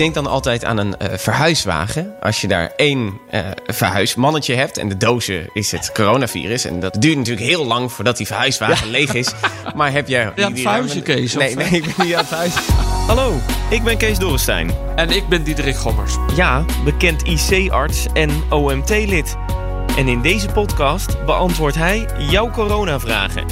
denk dan altijd aan een eh, verhuiswagen. Als je daar één eh, verhuismannetje hebt en de dozen is het coronavirus. En dat duurt natuurlijk heel lang voordat die verhuiswagen leeg is. Maar heb jij... Ja, het verhuizen, Kees, Nee, of- nee, ik ben niet aan het. Hallo, ik ben Kees Dorrestein. En ik ben Diederik Gommers. Ja, bekend IC-arts en OMT-lid. En in deze podcast beantwoordt hij jouw coronavragen.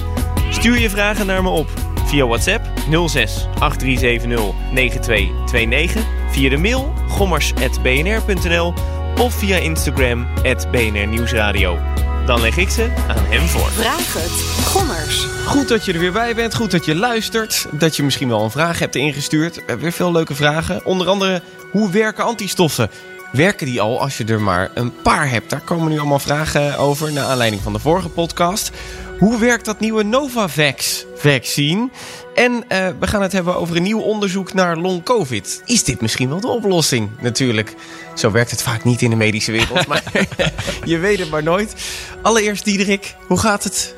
Stuur je vragen naar me op via WhatsApp 06 8370 9229, via de mail gommers.bnr.nl of via Instagram BNR Nieuwsradio. Dan leg ik ze aan hem voor. Vraag het. Gommers. Goed dat je er weer bij bent, goed dat je luistert. Dat je misschien wel een vraag hebt ingestuurd. We hebben weer veel leuke vragen. Onder andere, hoe werken antistoffen? Werken die al als je er maar een paar hebt? Daar komen nu allemaal vragen over, naar aanleiding van de vorige podcast. Hoe werkt dat nieuwe Novavax-vaccine? En eh, we gaan het hebben over een nieuw onderzoek naar long-covid. Is dit misschien wel de oplossing? Natuurlijk, zo werkt het vaak niet in de medische wereld, maar je weet het maar nooit. Allereerst, Diederik, hoe gaat het?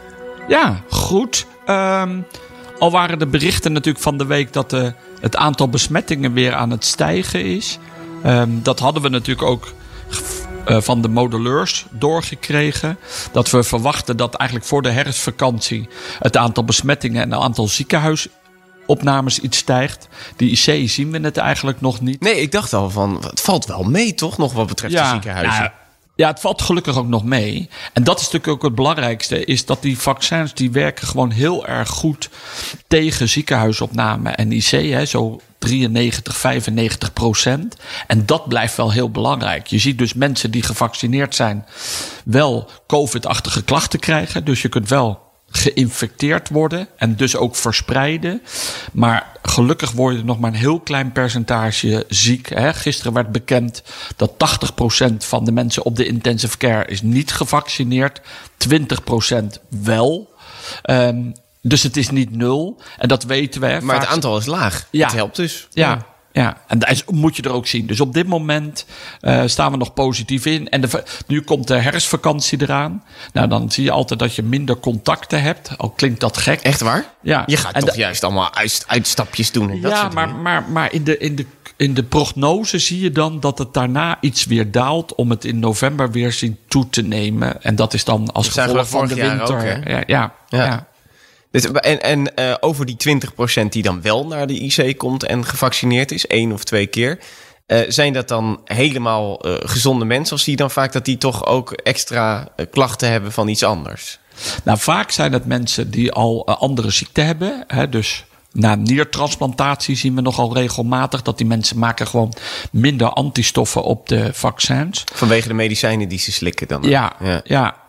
Ja, goed. Ehm, al waren de berichten natuurlijk van de week dat de, het aantal besmettingen weer aan het stijgen is. Ehm, dat hadden we natuurlijk ook eh, van de modeleurs doorgekregen. Dat we verwachten dat eigenlijk voor de herfstvakantie het aantal besmettingen en het aantal ziekenhuisopnames iets stijgt. Die IC zien we het eigenlijk nog niet. Nee, ik dacht al van, het valt wel mee toch nog wat betreft de ziekenhuizen. Ja, ja, het valt gelukkig ook nog mee. En dat is natuurlijk ook het belangrijkste. Is dat die vaccins die werken gewoon heel erg goed tegen ziekenhuisopname en IC. Hè, zo 93, 95 procent. En dat blijft wel heel belangrijk. Je ziet dus mensen die gevaccineerd zijn wel COVID-achtige klachten krijgen. Dus je kunt wel geïnfecteerd worden en dus ook verspreiden. Maar gelukkig worden nog maar een heel klein percentage ziek. Gisteren werd bekend dat 80% van de mensen op de intensive care is niet gevaccineerd. 20% wel. Um, dus het is niet nul. En dat weten we. Maar Vaak- het aantal is laag. Ja. Het helpt dus. ja. Ja, en dat is- moet je er ook zien. Dus op dit moment eh, staan we nog positief in. En de, nu komt de herfstvakantie eraan. Nou, dan zie je altijd dat je minder contacten hebt. Al klinkt dat gek. Echt waar? Ja. Je gaat En toch juist allemaal uit, uitstapjes doen en dat ja, soort maar, dingen. maar, maar in, de, in, de, in de prognose zie je dan dat het daarna iets weer daalt. om het in november weer zien toe te nemen. En dat is dan als Dat gevolg van de winter. ook, hè? ja, ja, Ja. ja. Dus, en en eh, over die 20% die dan wel naar de IC komt en gevaccineerd is, één of twee keer. eh, zijn dat dan helemaal eh, gezonde mensen? Of zie je dan vaak dat die toch ook extra klachten hebben van iets anders? Nou, vaak zijn het mensen die al andere ziekten hebben. Hè, dus na niertransplantatie zien we nogal regelmatig dat die mensen maken gewoon minder antistoffen op de vaccins. Vanwege de medicijnen die ze slikken dan? Ja, ja. ja.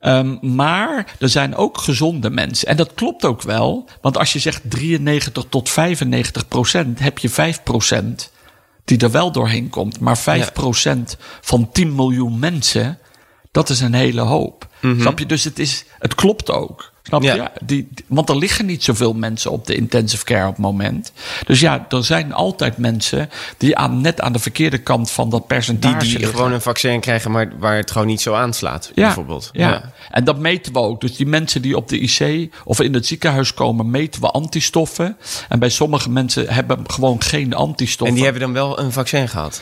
Ehm, maar er zijn ook gezonde mensen. En dat klopt ook wel. Want als je zegt 93 tot 95 procent, heb je 5 procent die er wel doorheen komt. Maar 5 procent van 10 miljoen mensen, dat is een hele hoop. Snap je? Dus het, is, het klopt ook. Snap je? Ja. Die, die- want er liggen niet zoveel mensen op de intensive care op het moment. Dus ja, er zijn altijd mensen die aan, net aan de verkeerde kant van dat Die, percentage die liggen. gewoon een vaccin krijgen, maar waar het gewoon niet zo aanslaat, bijvoorbeeld. Ja. en dat meten we ook. Dus die mensen die op de IC of in het ziekenhuis komen, meten we antistoffen. En bij sommige mensen hebben gewoon geen antistoffen. En die hebben dan wel een vaccin gehad?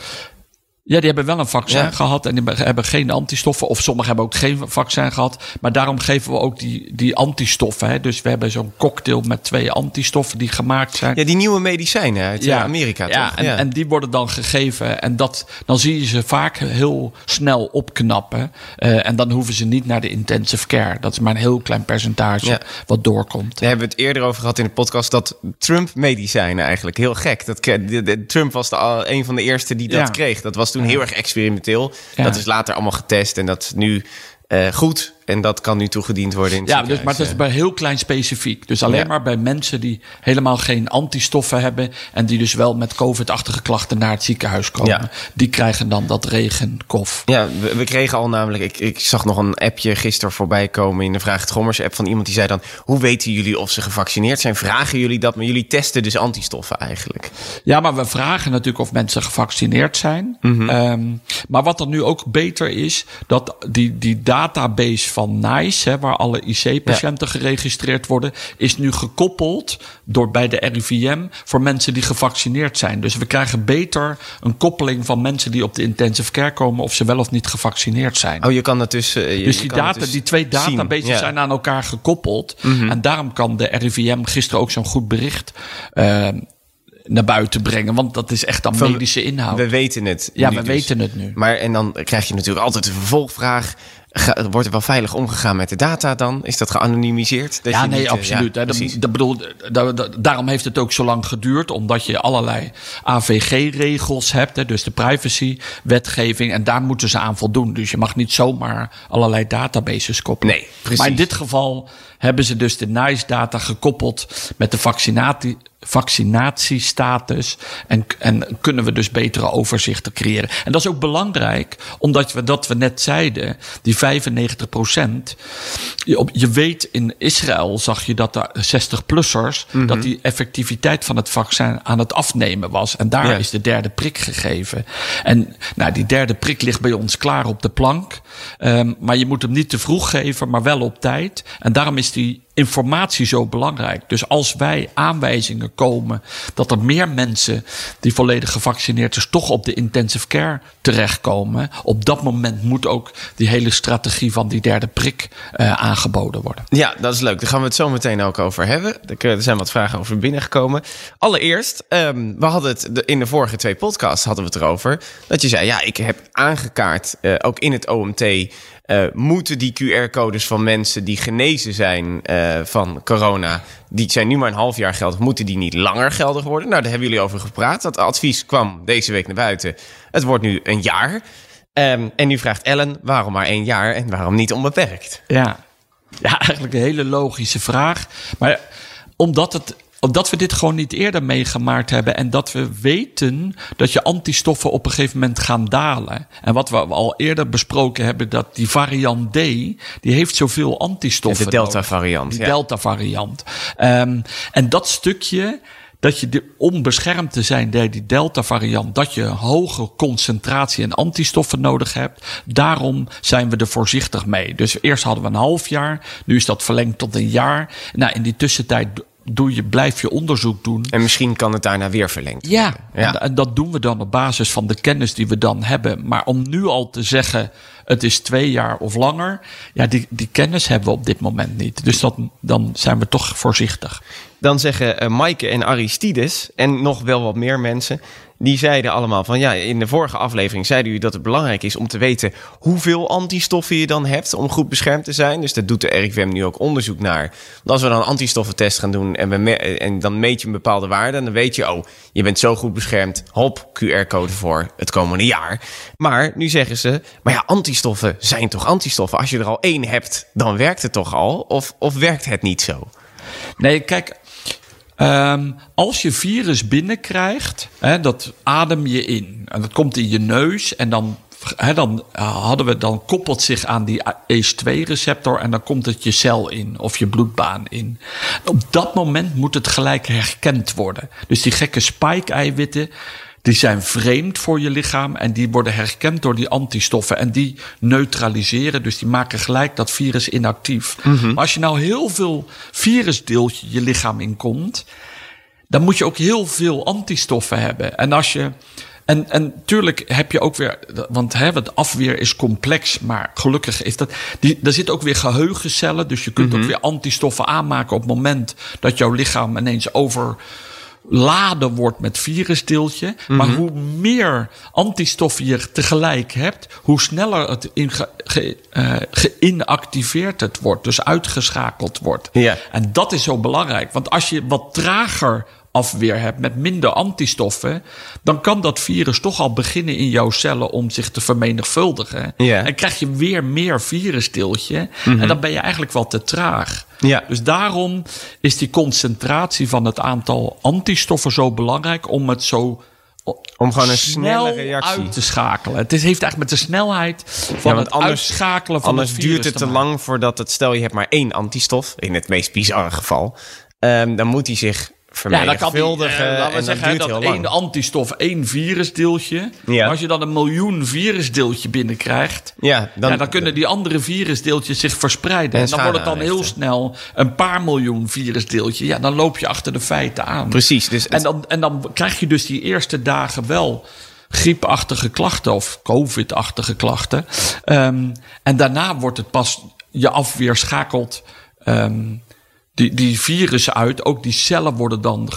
Ja, die hebben wel een vaccin Ja. gehad en die hebben- geen antistoffen. Of sommigen hebben ook geen vaccin gehad. Maar daarom geven we ook die, die antistoffen. Hè. Dus we hebben zo'n cocktail met twee antistoffen die gemaakt zijn. Ja, die nieuwe medicijnen uit eh, Amerika, ja, toch? En, en die worden dan gegeven. En dat, dan zie je ze vaak heel snel opknappen. Eh, en dan hoeven ze niet naar de intensive care. Dat is maar een heel klein percentage Ja. wat doorkomt. Daar hebben we het eerder over gehad in de podcast dat Trump medicijnen eigenlijk heel gek. Dat, Trump was de, een van de eerste die dat Ja. kreeg. Dat was toen heel erg experimenteel. Dat is later allemaal getest en dat is nu eh, goed. En dat kan nu toegediend worden in het Ja, dus, maar dat is bij heel klein specifiek. Dus alleen Ja. maar bij mensen die helemaal geen antistoffen hebben. En die dus wel met COVID-achtige klachten naar het ziekenhuis komen. Ja. Die krijgen dan dat regenkof. Ja, we, we kregen al namelijk... Ik, ik zag nog een appje gisteren voorbij komen in de Vraag het Gommers app van iemand die zei dan... Hoe weten jullie of ze gevaccineerd zijn? Vragen jullie dat? Maar jullie testen dus antistoffen eigenlijk. Ja, maar we vragen natuurlijk of mensen gevaccineerd zijn. Mhm. Ehm, maar wat er nu ook beter is, dat die, die database van NICE, hè, waar alle IC-patiënten geregistreerd worden, is nu gekoppeld door bij de RIVM voor mensen die gevaccineerd zijn. Dus we krijgen beter een koppeling van mensen die op de intensive care komen of ze wel of niet gevaccineerd zijn. Oh, je kan het dus. eh, je- Dus je die, data, dus die twee databases Ja. Mhm. zijn aan elkaar gekoppeld. En daarom kan de RIVM gisteren ook zo'n goed bericht eh, naar buiten brengen. Want dat is echt dan Van- medische inhoud. We weten het. ja, we dus. weten het nu. Maar en dan krijg je natuurlijk altijd de vervolgvraag. Wordt er wel veilig omgegaan met de data dan? Is dat geanonimiseerd? Dat ja, nee, niet, eh, absoluut. ja. Dat, dat bedoel, da- da- daarom heeft het ook zo lang geduurd. Omdat je allerlei AVG-regels hebt. Hè, dus de privacy-wetgeving. En daar moeten ze aan voldoen. Dus je mag niet zomaar allerlei databases koppelen. Nee, precies. Maar in dit geval hebben ze dus de NICE-data gekoppeld met de vaccinatie, vaccinatiestatus. En, en kunnen we dus betere overzichten creëren. En dat is ook belangrijk, omdat we dat we net zeiden, die 95 procent. Je, op- je weet in Israël zag je dat de 60-plussers, Mhm. dat die effectiviteit van het vaccin aan het afnemen was. En daar Ja. is de derde prik gegeven. En nou, die derde prik ligt bij ons klaar op de plank. Ehm, maar je moet hem niet te vroeg geven, maar wel op tijd. En daarom is die informatie zo belangrijk. Dus als wij aanwijzingen komen dat er meer mensen die volledig gevaccineerd is, toch op de intensive care terechtkomen, op dat moment moet ook die hele strategie van die derde prik eh, aangeboden worden. Ja, dat is leuk. Daar gaan we het zo meteen ook over hebben. Er zijn wat vragen over binnengekomen. Allereerst, ehm, we hadden het in de vorige twee podcasts hadden we het erover. Dat je zei, ja, ik heb aangekaart, eh, ook in het OMT, eh, moeten die QR-codes van mensen die genezen zijn eh, van corona, die zijn nu maar een half jaar geldig, moeten die niet langer geldig worden? Nou, daar hebben jullie over gepraat. Dat advies kwam deze week naar buiten. Het wordt nu een jaar. Ehm, en nu vraagt Ellen, waarom maar één jaar en waarom niet onbeperkt? Ja. ja, eigenlijk een hele logische vraag. Maar omdat, het, omdat we dit gewoon niet eerder meegemaakt hebben en dat we weten dat je antistoffen op een gegeven moment gaan dalen. En wat we al eerder besproken hebben, dat die variant D, die heeft zoveel antistoffen. De Delta nodig. variant, Die ja. Delta variant. Ehm, en dat stukje. Dat je de, om beschermd te zijn door die Delta-variant, dat je een hoge concentratie en antistoffen nodig hebt. Daarom zijn we er voorzichtig mee. Dus eerst hadden we een half jaar, nu is dat verlengd tot een jaar. Nou, in die tussentijd doe je, blijf je onderzoek doen. En misschien kan het daarna weer verlengd Ja. Ja. En, en dat doen we dan op basis van de kennis die we dan hebben. Maar om nu al te zeggen, het is twee jaar of langer, ja, die, die kennis hebben we op dit moment niet. Dus dat, dan zijn we toch voorzichtig. Dan zeggen eh, Maaike en Aristides en nog wel wat meer mensen... die zeiden allemaal van ja, in de vorige aflevering zeiden jullie dat het belangrijk is om te weten hoeveel antistoffen je dan hebt om goed beschermd te zijn. Dus daar doet de RIVM nu ook onderzoek naar. Want als we dan een antistoffentest gaan doen en, we me- en dan meet je een bepaalde waarde, dan weet je, oh, je bent zo goed beschermd. Hop, QR-code voor het komende jaar. Maar nu zeggen ze, maar ja, antistoffen zijn toch antistoffen? Als je er al één hebt, dan werkt het toch al? Of, of werkt het niet zo? Nee, kijk. Ehm, als je virus binnenkrijgt, hè, dat adem je in. En dat komt in je neus. En dan, hè, dan, eh, hadden we, dan koppelt zich aan die ACE2-receptor. En dan komt het je cel in of je bloedbaan in. Op dat moment moet het gelijk herkend worden. Dus die gekke spike-eiwitten. Die zijn vreemd voor je lichaam en die worden herkend door die antistoffen. En die neutraliseren, dus die maken gelijk dat virus inactief. Maar als je nou heel veel virusdeeltje je lichaam inkomt, dan moet je ook heel veel antistoffen hebben. En als je. En, en tuurlijk heb je ook weer, want hè, het afweer is complex, maar gelukkig is dat. Die, daar zitten ook weer geheugencellen, dus je kunt ook weer antistoffen aanmaken op het moment dat jouw lichaam ineens overladen wordt met virusdeeltje. Maar hoe meer antistoffen je tegelijk hebt, hoe sneller het in ge, ge- eh, geïnactiveerd het wordt, dus uitgeschakeld wordt. Ja. En dat is zo belangrijk. Want als je wat trager afweer hebt met minder antistoffen, dan kan dat virus toch al beginnen in jouw cellen om zich te vermenigvuldigen. Ja. En krijg je weer meer virusdeeltje. En dan ben je eigenlijk wel te traag. Ja. Dus daarom is die concentratie van het aantal antistoffen zo belangrijk om het zo Om gewoon een snel snelle reactie. uit te schakelen. Het is, heeft eigenlijk met de snelheid van het anders- uitschakelen van Anders het virus duurt het te maken. lang voordat het, stel je hebt maar één antistof, in het meest bizarre geval, ehm, dan moet hij zich vermenigvuldigen. eh, laten we en zeggen dat dat één antistof één virusdeeltje. Ja. Maar als je dan een miljoen virusdeeltje binnenkrijgt... Ja, dan, Dan, dan kunnen die andere virusdeeltjes zich verspreiden. En En, dan wordt het dan heel snel een paar miljoen virusdeeltje. Ja, dan loop je achter de feiten aan. Precies, dus En dan, en dan krijg je dus die eerste dagen wel griepachtige klachten of covid-achtige klachten. Ehm, en daarna wordt het pas je afweer schakelt ehm, die, die virussen uit. Ook die cellen worden dan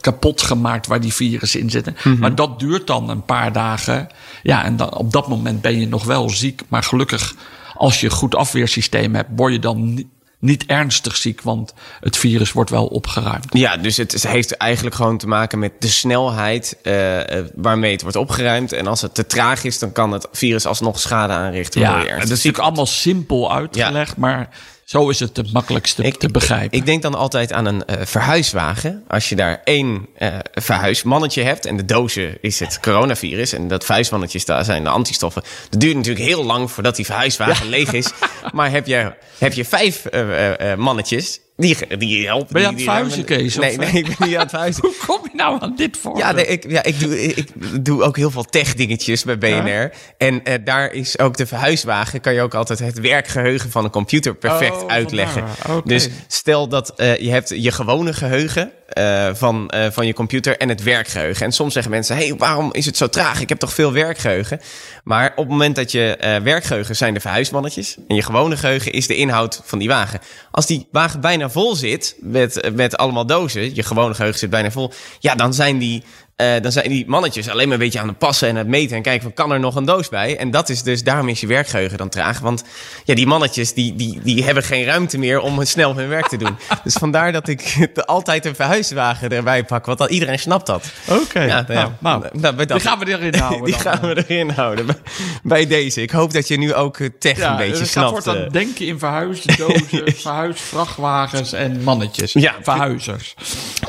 kapot gemaakt waar die virussen in zitten. Mhm. Maar dat duurt dan een paar dagen. Ja, en dan, op dat moment ben je nog wel ziek. Maar gelukkig, als je een goed afweersysteem hebt, word je dan niet, niet ernstig ziek. Want het virus wordt wel opgeruimd. Ja, dus het heeft eigenlijk gewoon te maken met de snelheid eh, eh, waarmee het wordt opgeruimd. En als het te traag is, dan kan het virus alsnog schade aanrichten. Ja, dat is natuurlijk allemaal simpel uitgelegd, maar zo is het het makkelijkste te begrijpen. Ik denk dan altijd aan een eh, verhuiswagen. Als je daar één eh, verhuismannetje hebt en de dozen is het coronavirus en dat vuistmannetjes daar zijn de antistoffen. Dat duurt natuurlijk heel lang voordat die verhuiswagen leeg is. Maar heb je, heb je vijf eh, mannetjes, die, die helpen. Ben je aan het verhuizen, Kees, Nee, nee, eh? ik ben niet aan het. Hoe kom je nou aan dit voor? Ja, nee, ik, ja ik, doe, ik doe ook heel veel tech-dingetjes bij BNR. En eh, daar is ook de verhuiswagen... kan je ook altijd het werkgeheugen van een computer perfect Oh, uitleggen. Dus stel dat eh, je hebt je gewone geheugen eh, van, eh, van je computer... en het werkgeheugen. En soms zeggen mensen... hey, waarom is het zo traag? Ik heb toch veel werkgeheugen? Maar op het moment dat je eh, werkgeheugen zijn de verhuismannetjes... en je gewone geheugen is de inhoud van die wagen. Als die wagen bijna vol zit met, met allemaal dozen... je gewone geheugen zit bijna vol... ja, dan zijn die... eh, dan zijn die mannetjes alleen maar een beetje aan het passen en het meten en kijken van kan er nog een doos bij? En dat is dus, daarom is je werkgeheugen dan traag. Want ja, die mannetjes die, die, die hebben geen ruimte meer om snel hun werk te doen. dus vandaar dat ik altijd een verhuiswagen erbij pak, want dan iedereen snapt dat. Oké, Ja, nou ja. nou, Nou, die gaan we erin houden. Die dan. gaan we erin houden bij- bij deze. Ik hoop dat je nu ook eh, tech Ja, een beetje dus snapt. wordt dan eh. denken in verhuisdozen, verhuisvrachtwagens en mannetjes. Ja. Verhuizers.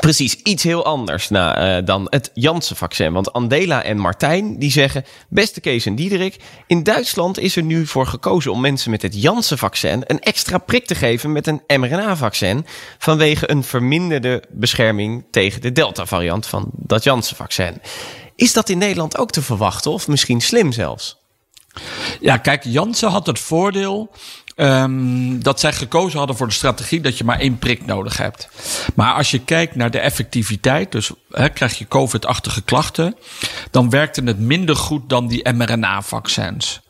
Precies, iets heel anders nou, eh, dan het Janssen-vaccin. Want Andela en Martijn die zeggen... Beste Kees en Diederik, in Duitsland is er nu voor gekozen... om mensen met het Janssen-vaccin een extra prik te geven... met een mRNA-vaccin... vanwege een verminderde bescherming tegen de Delta-variant van dat Janssen-vaccin. Is dat in Nederland ook te verwachten of misschien slim zelfs? Ja, kijk, Janssen had het voordeel ehm, dat zij gekozen hadden voor de strategie dat je maar één prik nodig hebt. Maar als je kijkt naar de effectiviteit, dus krijg je COVID-achtige klachten, dan werkte het minder goed dan die mRNA-vaccins.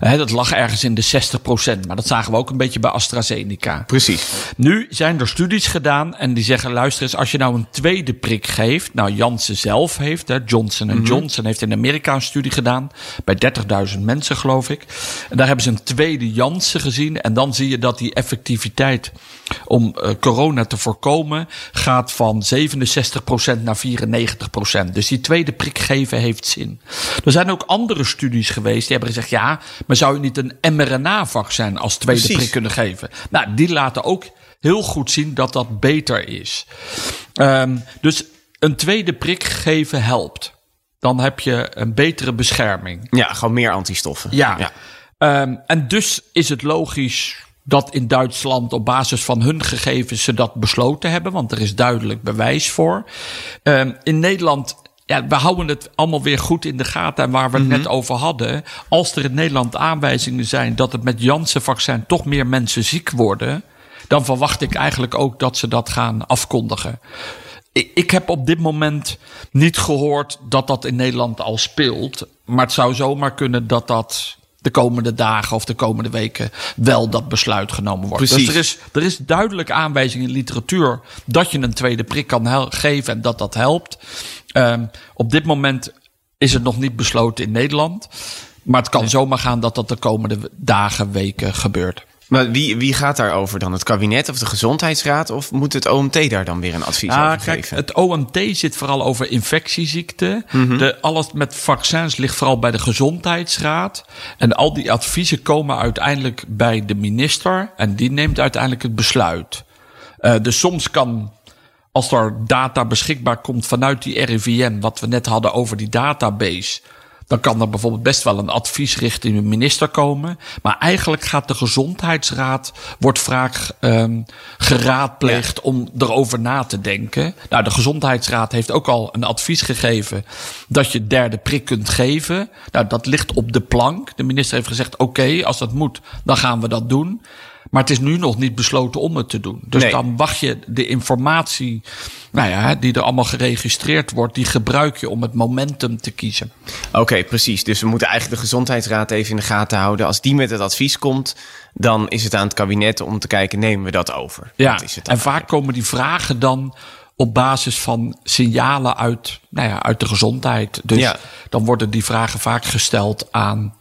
Dat lag ergens in de 60%, maar dat zagen we ook een beetje bij AstraZeneca. Precies. Nu zijn er studies gedaan en die zeggen: luister eens, als je nou een tweede prik geeft. Nou, Janssen zelf heeft, hè, Johnson Johnson heeft in Amerika een studie gedaan. Bij 30.000 mensen, geloof ik. En daar hebben ze een tweede Janssen gezien. En dan zie je dat die effectiviteit om eh, corona te voorkomen gaat van 67% naar 94%. Dus die tweede prik geven heeft zin. Er zijn ook andere studies geweest die hebben gezegd: ja, maar zou je niet een mRNA-vaccin als tweede Precies. prik kunnen geven? Nou, die laten ook heel goed zien dat dat beter is. Ehm, dus een tweede prik geven helpt. Dan heb je een betere bescherming. Ja, gewoon meer antistoffen. Ja. Ehm, en dus is het logisch dat in Duitsland op basis van hun gegevens ze dat besloten hebben, want er is duidelijk bewijs voor. Ehm, in Nederland. Ja, we houden het allemaal weer goed in de gaten. En waar we het net over hadden. Als er in Nederland aanwijzingen zijn dat het met Janssen-vaccin toch meer mensen ziek worden. dan verwacht ik eigenlijk ook dat ze dat gaan afkondigen. Ik, ik heb op dit moment niet gehoord dat dat in Nederland al speelt. Maar het zou zomaar kunnen dat dat de komende dagen of de komende weken wel dat besluit genomen wordt. Precies. Dus er is, er is duidelijk aanwijzing in literatuur dat je een tweede prik kan geven en dat dat helpt. Ehm, op dit moment is het nog niet besloten in Nederland. Maar het kan zomaar gaan dat dat de komende dagen, weken gebeurt. Maar wie, wie gaat daarover dan? Het kabinet of de gezondheidsraad? Of moet het OMT daar dan weer een advies Ah, over kijk, geven? het OMT zit vooral over infectieziekten. de, alles met vaccins ligt vooral bij de gezondheidsraad. En al die adviezen komen uiteindelijk bij de minister. En die neemt uiteindelijk het besluit. Eh, dus soms kan, als er data beschikbaar komt vanuit die RIVM, wat we net hadden over die database. dan kan er bijvoorbeeld best wel een advies richting de minister komen. Maar eigenlijk gaat de gezondheidsraad, wordt vaak um, geraadpleegd om erover na te denken. Nou, de gezondheidsraad heeft ook al een advies gegeven dat je derde prik kunt geven. Nou, dat ligt op de plank. De minister heeft gezegd, oké, als dat moet, dan gaan we dat doen. Maar het is nu nog niet besloten om het te doen. Dus dan wacht je de informatie, nou ja, die er allemaal geregistreerd wordt, die gebruik je om het momentum te kiezen. Oké, precies. Dus we moeten eigenlijk de gezondheidsraad even in de gaten houden. Als die met het advies komt, dan is het aan het kabinet om te kijken, nemen we dat over? Ja, is het en vaak komen die vragen dan op basis van signalen uit, nou ja, uit de gezondheid. Dus ja. dan worden die vragen vaak gesteld aan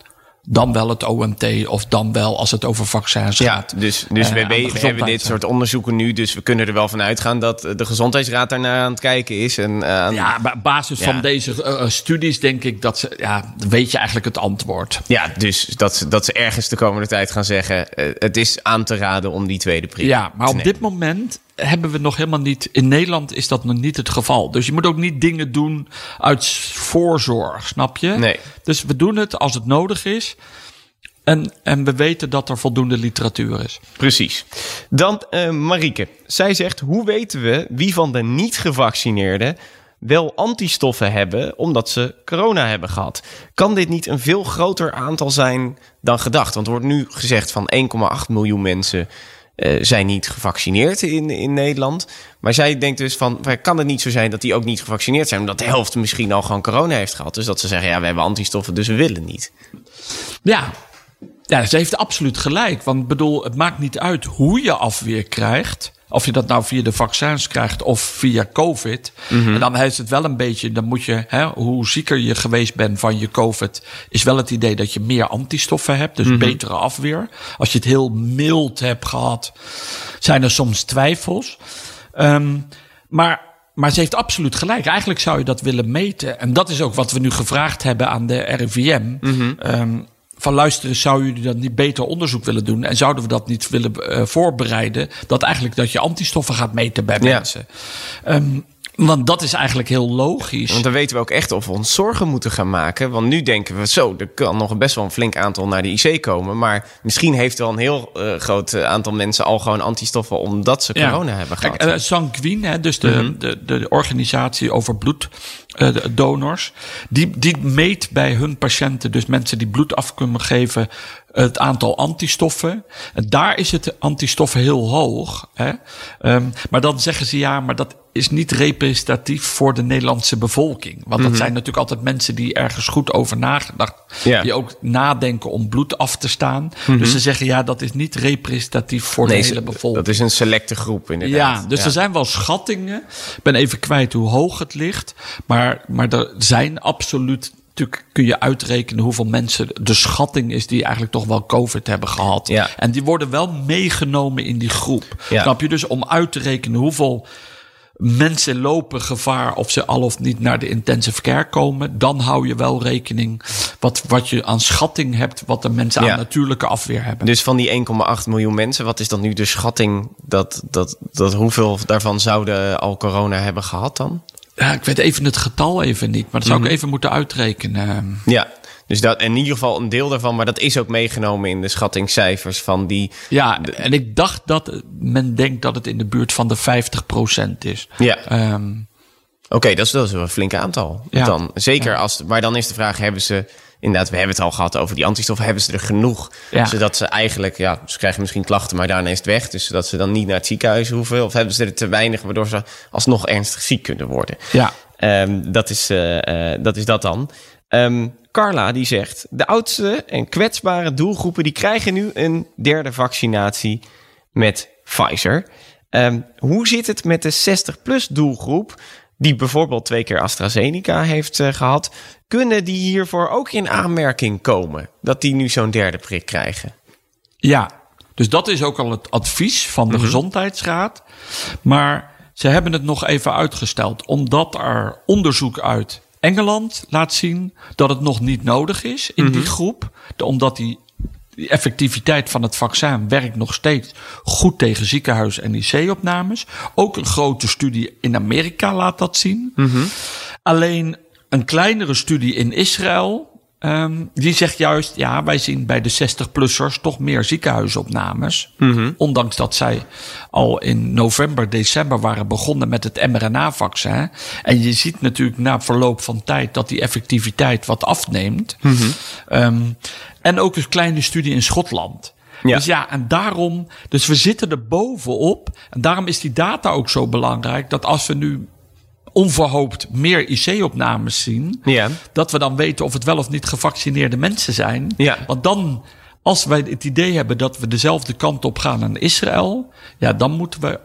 dan wel het OMT of dan wel als het over vaccins gaat. Ja, dus, dus uh, we, we hebben dit soort onderzoeken nu, dus we kunnen er wel van uitgaan dat de gezondheidsraad daarnaar aan het kijken is. En, uh, ja, op basis ja. van deze uh, studies denk ik dat ze, ja, weet je eigenlijk het antwoord. Ja, dus dat ze, dat ze ergens de komende tijd gaan zeggen, het is aan te raden om die tweede prik Ja, maar op dit moment hebben we nog helemaal niet. In Nederland is dat nog niet het geval. Dus je moet ook niet dingen doen uit voorzorg, snap je? Nee. Dus we doen het als het nodig is. En, en we weten dat er voldoende literatuur is. Precies. Dan uh, Marieke. Zij zegt: Hoe weten we wie van de niet-gevaccineerden wel antistoffen hebben omdat ze corona hebben gehad? Kan dit niet een veel groter aantal zijn dan gedacht? Want er wordt nu gezegd van 1,8 miljoen mensen uh, zijn niet gevaccineerd in, in Nederland. Maar zij denkt dus van, kan het niet zo zijn dat die ook niet gevaccineerd zijn... omdat de helft misschien al gewoon corona heeft gehad. Dus dat ze zeggen, ja, we hebben antistoffen, dus we willen niet. Ja, ja ze heeft absoluut gelijk. Want bedoel, het maakt niet uit hoe je afweer krijgt... Of je dat nou via de vaccins krijgt of via COVID. En dan heeft het wel een beetje, dan moet je, hè, hoe zieker je geweest bent van je COVID, is wel het idee dat je meer antistoffen hebt, dus betere afweer. Als je het heel mild hebt gehad, zijn er soms twijfels. Um, maar maar ze heeft absoluut gelijk. Eigenlijk zou je dat willen meten. En dat is ook wat we nu gevraagd hebben aan de RIVM. Mm um, van luisteren, zou jullie dat niet beter onderzoek willen doen? En zouden we dat niet willen uh, voorbereiden? Dat eigenlijk dat je antistoffen gaat meten bij Ja. mensen. Um, want dat is eigenlijk heel logisch. Want dan weten we ook echt of we ons zorgen moeten gaan maken. Want nu denken we zo, er kan nog best wel een flink aantal naar de IC komen. Maar misschien heeft wel een heel uh, groot aantal mensen al gewoon antistoffen omdat ze corona hebben gehad. Kijk, uh, Sanquin, hè, dus de, mm -hmm. de, de, de, organisatie over bloeddonors, die, die meet bij hun patiënten, dus mensen die bloed af kunnen geven, het aantal antistoffen. En daar is het antistoffen heel hoog. Hè? Um, maar dan zeggen ze ja, maar dat is niet representatief voor de Nederlandse bevolking. Want dat mm -hmm. zijn natuurlijk altijd mensen die ergens goed over nagedacht. Ja. Die ook nadenken om bloed af te staan. Mm Mhm. -hmm. Dus ze zeggen ja, dat is niet representatief voor nee, de hele bevolking. Dat is een selecte groep inderdaad. Ja, dus ja. er zijn wel schattingen. Ik ben even kwijt hoe hoog het ligt. Maar, maar er zijn absoluut natuurlijk kun je uitrekenen hoeveel mensen de schatting is die eigenlijk toch wel COVID hebben gehad. Ja. En die worden wel meegenomen in die groep. Ja. Snap je? Dus om uit te rekenen hoeveel mensen lopen gevaar of ze al of niet naar de intensive care komen, dan hou je wel rekening wat, wat je aan schatting hebt, wat de mensen Ja. aan natuurlijke afweer hebben. Dus van die 1,8 miljoen mensen, wat is dan nu de schatting dat, dat, dat hoeveel daarvan zouden al corona hebben gehad dan? Ja, ik weet even het getal even niet, maar dat zou Mhm. ik even moeten uitrekenen. Ja, dus dat in ieder geval een deel daarvan, maar dat is ook meegenomen in de schattingscijfers van die. Ja, en ik dacht dat men denkt dat het in de buurt van de 50% is. Ja, Ehm, oké, dat, is, dat is wel een flink aantal. Ja. Dan, zeker Ja. als, maar dan is de vraag, hebben ze, inderdaad, we hebben het al gehad over die antistoffen, hebben ze er genoeg? Ja. Zodat ze eigenlijk, ja, ze krijgen misschien klachten, maar daarna is het weg. Dus dat ze dan niet naar het ziekenhuis hoeven. Of hebben ze er te weinig, waardoor ze alsnog ernstig ziek kunnen worden. ja. Ehm, dat, is, eh, eh, dat is dat dan. Ehm, Carla die zegt: de oudste en kwetsbare doelgroepen die krijgen nu een derde vaccinatie met Pfizer. Ehm, hoe zit het met de 60-plus doelgroep, die bijvoorbeeld twee keer AstraZeneca heeft eh, gehad? Kunnen die hiervoor ook in aanmerking komen dat die nu zo'n derde prik krijgen? Ja, dus dat is ook al het advies van de gezondheidsraad. Maar ze hebben het nog even uitgesteld, omdat er onderzoek uit Engeland laat zien dat het nog niet nodig is in die groep. De- omdat die, die effectiviteit van het vaccin werkt nog steeds goed tegen ziekenhuis- en IC-opnames. Ook een grote studie in Amerika laat dat zien. Alleen een kleinere studie in Israël ehm, die zegt juist, ja, wij zien bij de 60-plussers toch meer ziekenhuisopnames. Ondanks dat zij al in november, december waren begonnen met het mRNA-vaccin. En je ziet natuurlijk na verloop van tijd dat die effectiviteit wat afneemt. Ehm, en ook een kleine studie in Schotland. Ja. Dus ja, en daarom, dus we zitten er bovenop. En daarom is die data ook zo belangrijk. Dat als we nu onverhoopt meer IC-opnames zien, Ja. dat we dan weten of het wel of niet gevaccineerde mensen zijn. Ja. Want dan, als wij het idee hebben dat we dezelfde kant op gaan aan Israël, ja, dan moeten we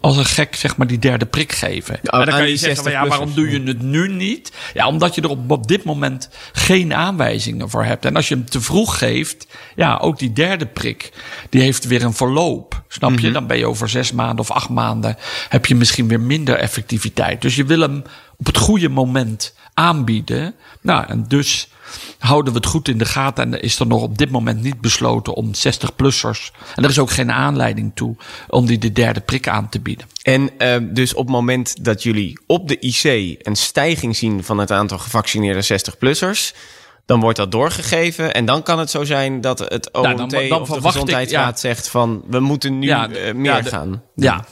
als een gek zeg maar die derde prik geven. Ja, en dan kan je zeggen, van, ja, waarom 60-plussers. doe je het nu niet? Ja, omdat je er op, op dit moment geen aanwijzingen voor hebt. En als je hem te vroeg geeft, ja, ook die derde prik, die heeft weer een verloop. Snap Mhm. je? Dan ben je over zes maanden of acht maanden, heb je misschien weer minder effectiviteit. Dus je wil hem op het goede moment aanbieden. Nou, en dus houden we het goed in de gaten. En is er nog op dit moment niet besloten om 60-plussers. En er is ook geen aanleiding toe om die de derde prik aan te bieden. En eh, dus op het moment dat jullie op de IC een stijging zien van het aantal gevaccineerde 60-plussers, dan wordt dat doorgegeven. En dan kan het zo zijn dat het OMT dan- dan of de ik, Gezondheidsraad zegt van we moeten nu Ja, eh, meer ja, de- gaan. Ja.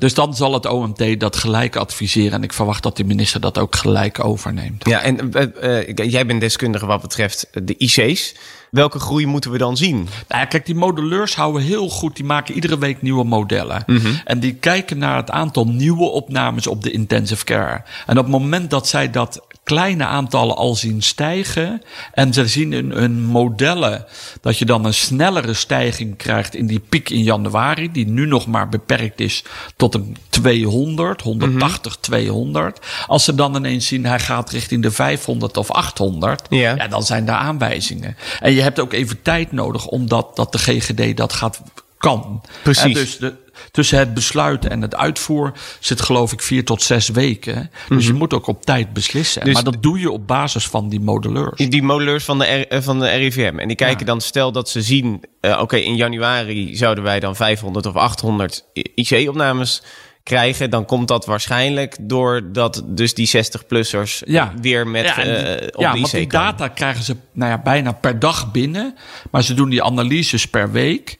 Dus dan zal het OMT dat gelijk adviseren. En ik verwacht dat de minister dat ook gelijk overneemt. Ja, en eh, eh, jij bent deskundige wat betreft de IC's. Welke groei moeten we dan zien? Nou ja, kijk, die modelleurs houden heel goed. Die maken iedere week nieuwe modellen. En die kijken naar het aantal nieuwe opnames op de intensive care. En op het moment dat zij dat kleine aantallen al zien stijgen. en ze zien in hun modellen dat je dan een snellere stijging krijgt in die piek in januari. die nu nog maar beperkt is tot een 200, 180, 200. Als ze dan ineens zien hij gaat richting de 500 of 800. Ja. ja dan zijn daar aanwijzingen. En je hebt ook even tijd nodig omdat dat de GGD dat gaat kan. Precies. En dus de, tussen het besluit en het uitvoer zit geloof ik vier tot zes weken. Dus je moet ook op tijd beslissen. Dus maar dat doe je op basis van die modelleurs. Die modelleurs van de, R- eh, van de RIVM. En die kijken Ja. dan, stel dat ze zien... eh, oké, in januari zouden wij dan 500 of 800 IC-opnames krijgen. Dan komt dat waarschijnlijk doordat dus die 60-plussers Ja. weer met Ja, en eh, die- op ja, want die komen. data krijgen ze nou ja, bijna per dag binnen. Maar ze doen die analyses per week.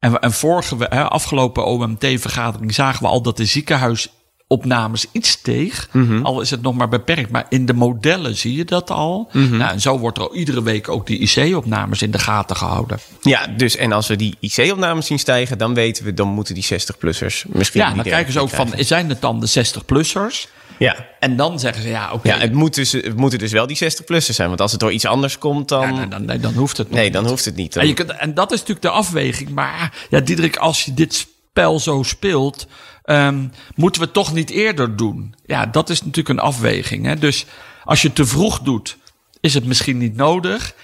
En, en vorige, hè, afgelopen OMT-vergadering zagen we al dat de ziekenhuisopnames iets steeg. Mhm. Al is het nog maar beperkt. Maar in de modellen zie je dat al. Mhm. nou, en zo wordt er iedere week ook die IC-opnames in de gaten gehouden. Ja, dus en als we die IC-opnames zien stijgen... dan weten we, dan moeten die 60-plussers misschien... Ja, dan kijken ze ook van, zijn het dan de 60-plussers? Ja. En dan zeggen ze, ja, oké. Ja, het, moet dus, het moeten dus wel die 60-plussers zijn. Want als het door iets anders komt, dan... Ja, dan, nee, dan hoeft het nee, niet. dan hoeft het niet. Dan- En, je kunt, en dat is natuurlijk de afweging. Maar ja, Diederik, als je dit spel zo speelt, ehm, moeten we het toch niet eerder doen. Ja, dat is natuurlijk een afweging. Hè? Dus als je te vroeg doet, is het misschien niet nodig.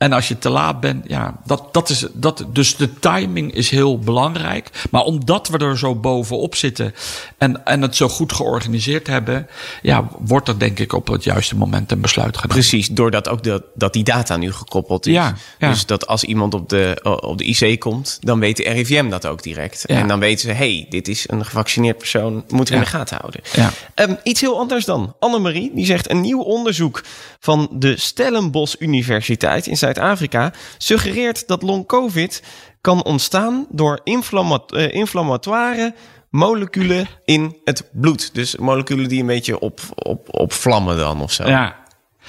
En als je te laat bent, ja, dat, dat is, dat, dus de timing is heel belangrijk. Maar omdat we er zo bovenop zitten en, en het zo goed georganiseerd hebben, ja, wordt er denk ik op het juiste moment een besluit genomen. Precies, doordat ook dat, dat die data nu gekoppeld is. Ja, ja. Dus dat als iemand op de, op de IC komt, dan weet de RIVM dat ook direct. Ja. En dan weten ze, hey, dit is een gevaccineerd persoon, moeten we in de gaten houden. Ja. Ehm, iets heel anders dan. Annemarie, die zegt een nieuw onderzoek van de Stellenbosch Universiteit in Zuid-Afrika suggereert dat long-covid kan ontstaan door eh, inflammatoire moleculen in het bloed. Dus moleculen die een beetje op, op, opvlammen dan of zo. Ja.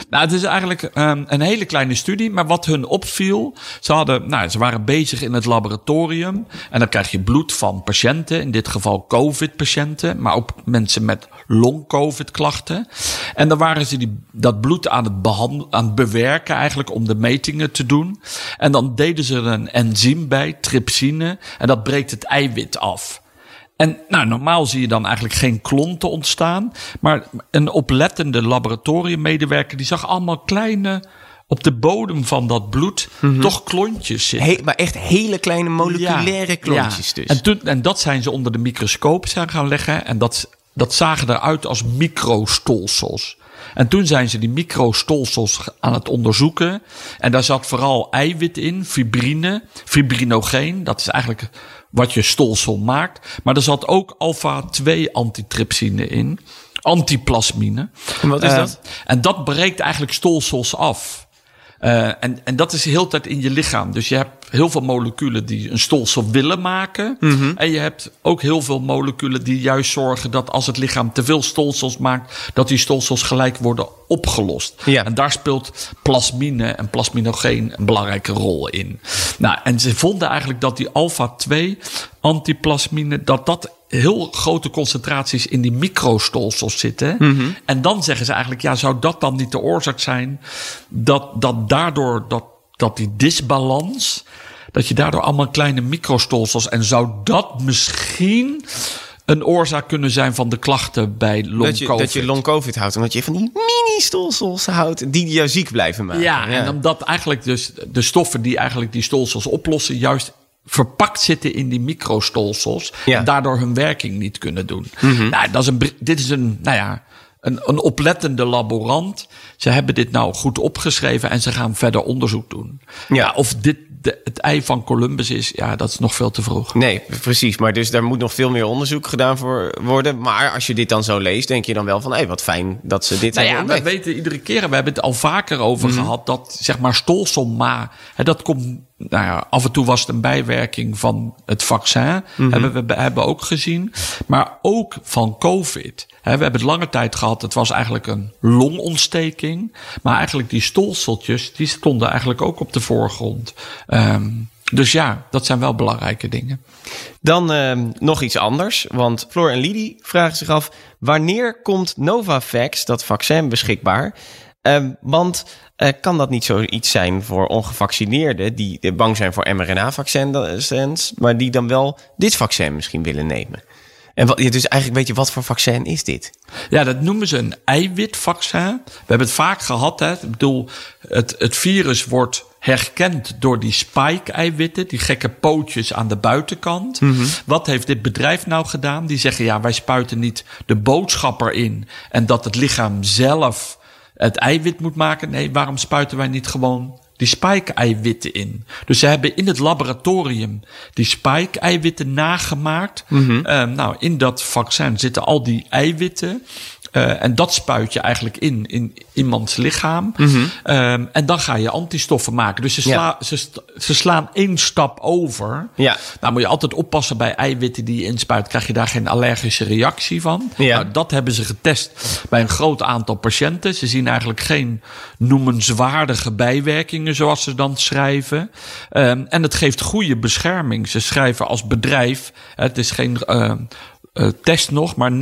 Nou, het is eigenlijk ehm, een hele kleine studie, maar wat hun opviel, ze hadden, nou, ze waren bezig in het laboratorium en dan krijg je bloed van patiënten, in dit geval COVID-patiënten, maar ook mensen met long-COVID-klachten. En dan waren ze die, dat bloed aan het, aan het bewerken eigenlijk om de metingen te doen. En dan deden ze er een enzym bij, trypsine, en dat breekt het eiwit af. En nou, normaal zie je dan eigenlijk geen klonten ontstaan. Maar een oplettende laboratoriummedewerker die zag allemaal kleine op de bodem van dat bloed toch klontjes zitten. He- maar echt hele kleine moleculaire Ja, klontjes ja. dus. En, toen, en dat zijn ze onder de microscoop zijn gaan leggen. En dat, dat zagen eruit als microstolsels. En toen zijn ze die microstolsels aan het onderzoeken. En daar zat vooral eiwit in, fibrine, fibrinogeen. Dat is eigenlijk wat je stolsel maakt. Maar er zat ook alpha-2 antitrypsine in. antiplasmine. En wat is Eh, dat? En dat breekt eigenlijk stolsels af. Eh, en, en dat is de hele tijd in je lichaam. Dus je hebt heel veel moleculen die een stolsel willen maken. Mhm. En je hebt ook heel veel moleculen die juist zorgen dat als het lichaam te veel stolsels maakt, dat die stolsels gelijk worden opgelost. Ja. En daar speelt plasmine en plasminogeen een belangrijke rol in. Nou, en ze vonden eigenlijk dat die alpha-2 antiplasmine, dat dat heel grote concentraties in die microstolsels zitten. Mhm. En dan zeggen ze eigenlijk, ja, zou dat dan niet de oorzaak zijn dat, dat daardoor dat, dat die disbalans, dat je daardoor allemaal kleine microstolsels en zou dat misschien een oorzaak kunnen zijn van de klachten bij long Dat je, COVID? dat je long covid houdt, omdat je van die mini-stolsels houdt die jou ziek blijven maken. Ja, en omdat eigenlijk dus de stoffen die eigenlijk die stolsels oplossen, juist verpakt zitten in die microstolsels. Ja. En daardoor hun werking niet kunnen doen. Mhm. Nou, dat is een, dit is een, nou ja, een, een oplettende laborant. Ze hebben dit nou goed opgeschreven en ze gaan verder onderzoek doen. Ja. of dit de, het ei van Columbus is, ja, dat is nog veel te vroeg. Nee, precies. Maar dus daar moet nog veel meer onderzoek gedaan voor worden. Maar als je dit dan zo leest, denk je dan wel van... hé, wat fijn dat ze dit Nou hebben ja, we weten iedere keer, we hebben het al vaker over Mhm. gehad, dat zeg maar stolselma, hè, dat komt, nou ja, af en toe was het een bijwerking van het vaccin, Mhm. hebben we hebben ook gezien, maar ook van COVID. We hebben het lange tijd gehad, het was eigenlijk een longontsteking, maar eigenlijk die stolseltjes, die stonden eigenlijk ook op de voorgrond. Ehm, dus ja, dat zijn wel belangrijke dingen. Dan ehm, nog iets anders. Want Floor en Lydie vragen zich af... wanneer komt Novavax, dat vaccin, beschikbaar? Ehm, want eh, kan dat niet zoiets zijn voor ongevaccineerden... die eh, bang zijn voor mRNA-vaccins... maar die dan wel dit vaccin misschien willen nemen? En wat, dus eigenlijk weet je, wat voor vaccin is dit? Ja, dat noemen ze een eiwitvaccin. We hebben het vaak gehad. Hè. Ik bedoel, het, het virus wordt herkend door die spike-eiwitten, die gekke pootjes aan de buitenkant. Wat heeft dit bedrijf nou gedaan? Die zeggen, ja, wij spuiten niet de boodschap erin en dat het lichaam zelf het eiwit moet maken. Nee, waarom spuiten wij niet gewoon die spike-eiwitten in. Dus ze hebben in het laboratorium die spike-eiwitten nagemaakt. Eh, nou, in dat vaccin zitten al die eiwitten. Eh, en dat spuit je eigenlijk in, in iemands lichaam. Ehm, en dan ga je antistoffen maken. Dus ze, sla, Ja. ze, st- ze slaan één stap over. Ja. Nou moet je altijd oppassen bij eiwitten die je inspuit. Krijg je daar geen allergische reactie van? Ja. Nou, dat hebben ze getest bij een groot aantal patiënten. Ze zien eigenlijk geen noemenswaardige bijwerkingen, zoals ze dan schrijven. Ehm, en het geeft goede bescherming. Ze schrijven als bedrijf, het is geen ehm, eh, test nog, maar 90%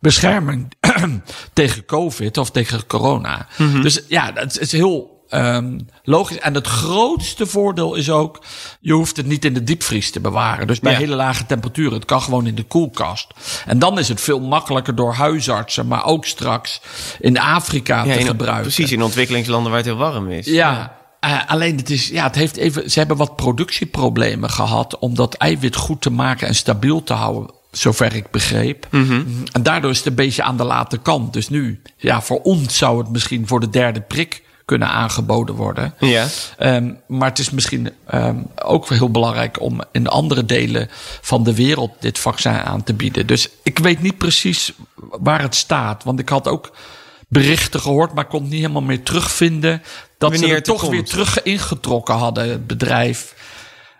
bescherming tegen COVID of tegen corona. Dus ja, dat is heel ehm, logisch. En het grootste voordeel is ook, je hoeft het niet in de diepvries te bewaren. Dus bij Ja. hele lage temperaturen, het kan gewoon in de koelkast. En dan is het veel makkelijker door huisartsen, maar ook straks in Afrika Ja, te in- gebruiken. Precies, in ontwikkelingslanden waar het heel warm is. Ja. Eh, alleen het is, ja, het heeft even, ze hebben wat productieproblemen gehad om dat eiwit goed te maken en stabiel te houden. Zover ik begreep. En daardoor is het een beetje aan de late kant. Dus nu, ja, voor ons zou het misschien voor de derde prik kunnen aangeboden worden. Ja. Ehm, maar het is misschien ehm, ook heel belangrijk om in andere delen van de wereld dit vaccin aan te bieden. Dus ik weet niet precies waar het staat. Want ik had ook berichten gehoord, maar kon het niet helemaal meer terugvinden. Dat Wanneer ze het toch weer terug ingetrokken hadden, het bedrijf.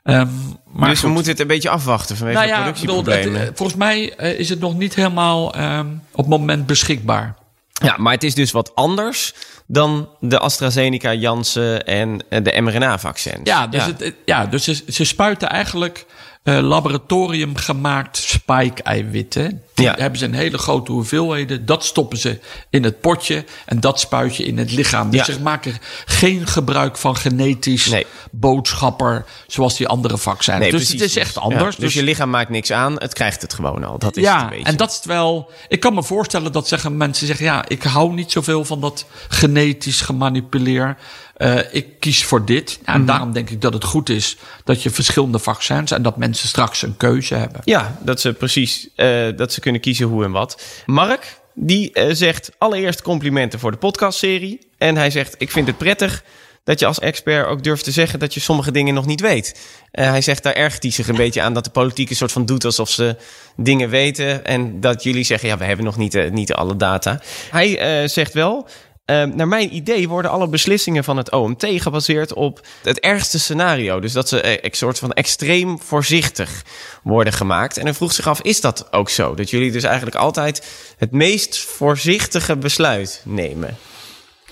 Ehm, maar dus we moeten het een beetje afwachten vanwege nou ja, bedoel, productieproblemen. het, eh, volgens mij eh, is het nog niet helemaal ehm, op het moment beschikbaar. Ja, maar het is dus wat anders dan de AstraZeneca, Janssen en eh, de mRNA-vaccins. Ja, dus, Het, het- ja, dus ze, ze spuiten eigenlijk eh, laboratorium gemaakt spike-eiwitten. Die Ja. hebben ze een hele grote hoeveelheden. Dat stoppen ze in het potje en dat spuit je in het lichaam. Dus Ja. ze maken geen gebruik van genetisch Nee. boodschapper zoals die andere vaccins. Nee, dus precies. het is echt Ja, anders. dus, je lichaam maakt niks aan, het krijgt het gewoon al. Dat is het ja, een beetje. en dat is het wel. Ik kan me voorstellen dat zeggen, mensen zeggen: ja, ik hou niet zoveel van dat genetisch gemanipuleer. Eh, ik kies voor dit. En Mhm. daarom denk ik dat het goed is dat je verschillende vaccins en dat mensen straks een keuze hebben. Ja, dat ze precies eh, dat ze kunnen kiezen hoe en wat. Mark, die eh, zegt allereerst complimenten voor de podcastserie. En hij zegt, ik vind het prettig dat je als expert ook durft te zeggen dat je sommige dingen nog niet weet. Uh, hij zegt daar ergert hij zich een beetje aan dat de politiek een soort van doet alsof ze dingen weten. En dat jullie zeggen, ja, we hebben nog niet, uh, niet alle data. Hij uh, zegt wel, Ehm, naar mijn idee worden alle beslissingen van het OMT gebaseerd op het ergste scenario. Dus dat ze een eh, soort van extreem voorzichtig worden gemaakt. En hij vroeg zich af, is dat ook zo? Dat jullie dus eigenlijk altijd het meest voorzichtige besluit nemen?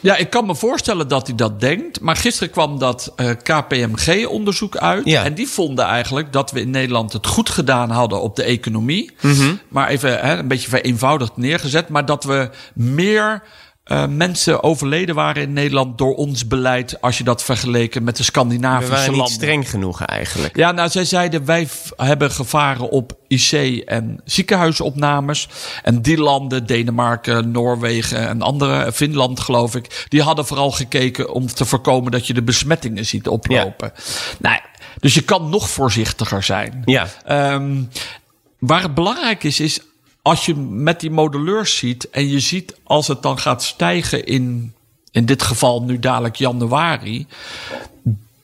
Ja, ik kan me voorstellen dat hij dat denkt. Maar gisteren kwam dat uh, KPMG-onderzoek uit. Ja. En die vonden eigenlijk dat we in Nederland het goed gedaan hadden op de economie. Mhm. Maar even hè, een beetje vereenvoudigd neergezet. Maar dat we meer uh, mensen overleden waren in Nederland door ons beleid. Als je dat vergeleken met de Scandinavische We waren niet landen. streng genoeg eigenlijk. Ja, nou, zij zeiden wij hebben gevaren op IC en ziekenhuisopnames. En die landen, Denemarken, Noorwegen en andere, Finland geloof ik, die hadden vooral gekeken om te voorkomen dat je de besmettingen ziet oplopen. Nou, dus je kan nog voorzichtiger zijn. Ja. Ehm, waar het belangrijk is, is als je met die modelleurs ziet en je ziet als het dan gaat stijgen in, in dit geval nu dadelijk januari.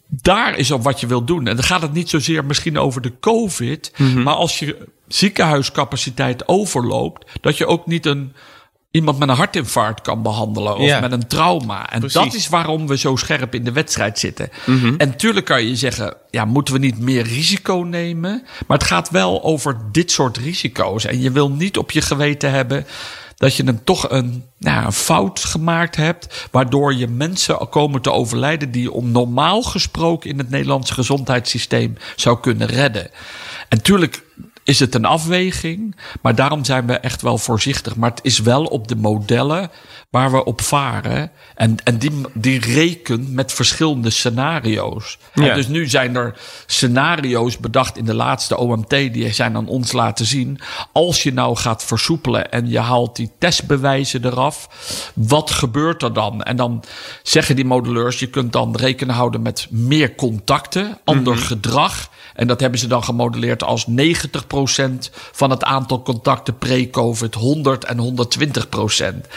Daar is op wat je wil doen. En dan gaat het niet zozeer misschien over de COVID. Maar als je ziekenhuiscapaciteit overloopt, dat je ook niet een, iemand met een hartinfarct kan behandelen. Of Ja. met een trauma. En Precies. Mhm. dat is waarom we zo scherp in de wedstrijd zitten. En tuurlijk kan je zeggen, ja, moeten we niet meer risico nemen? Maar het gaat wel over dit soort risico's. En je wil niet op je geweten hebben dat je een, toch een, nou, een fout gemaakt hebt, waardoor je mensen komen te overlijden die je om normaal gesproken in het Nederlandse gezondheidssysteem zou kunnen redden. En tuurlijk is het een afweging, maar daarom zijn we echt wel voorzichtig. Maar het is wel op de modellen waar we op varen. En, en die, die rekent met verschillende scenario's. En dus nu zijn er scenario's bedacht in de laatste OMT, die zijn aan ons laten zien. Als je nou gaat versoepelen en je haalt die testbewijzen eraf, wat gebeurt er dan? En dan zeggen die modelleurs, je kunt dan rekening houden met meer contacten, ander gedrag. En dat hebben ze dan gemodelleerd als 90% van het aantal contacten pre-COVID, 100 en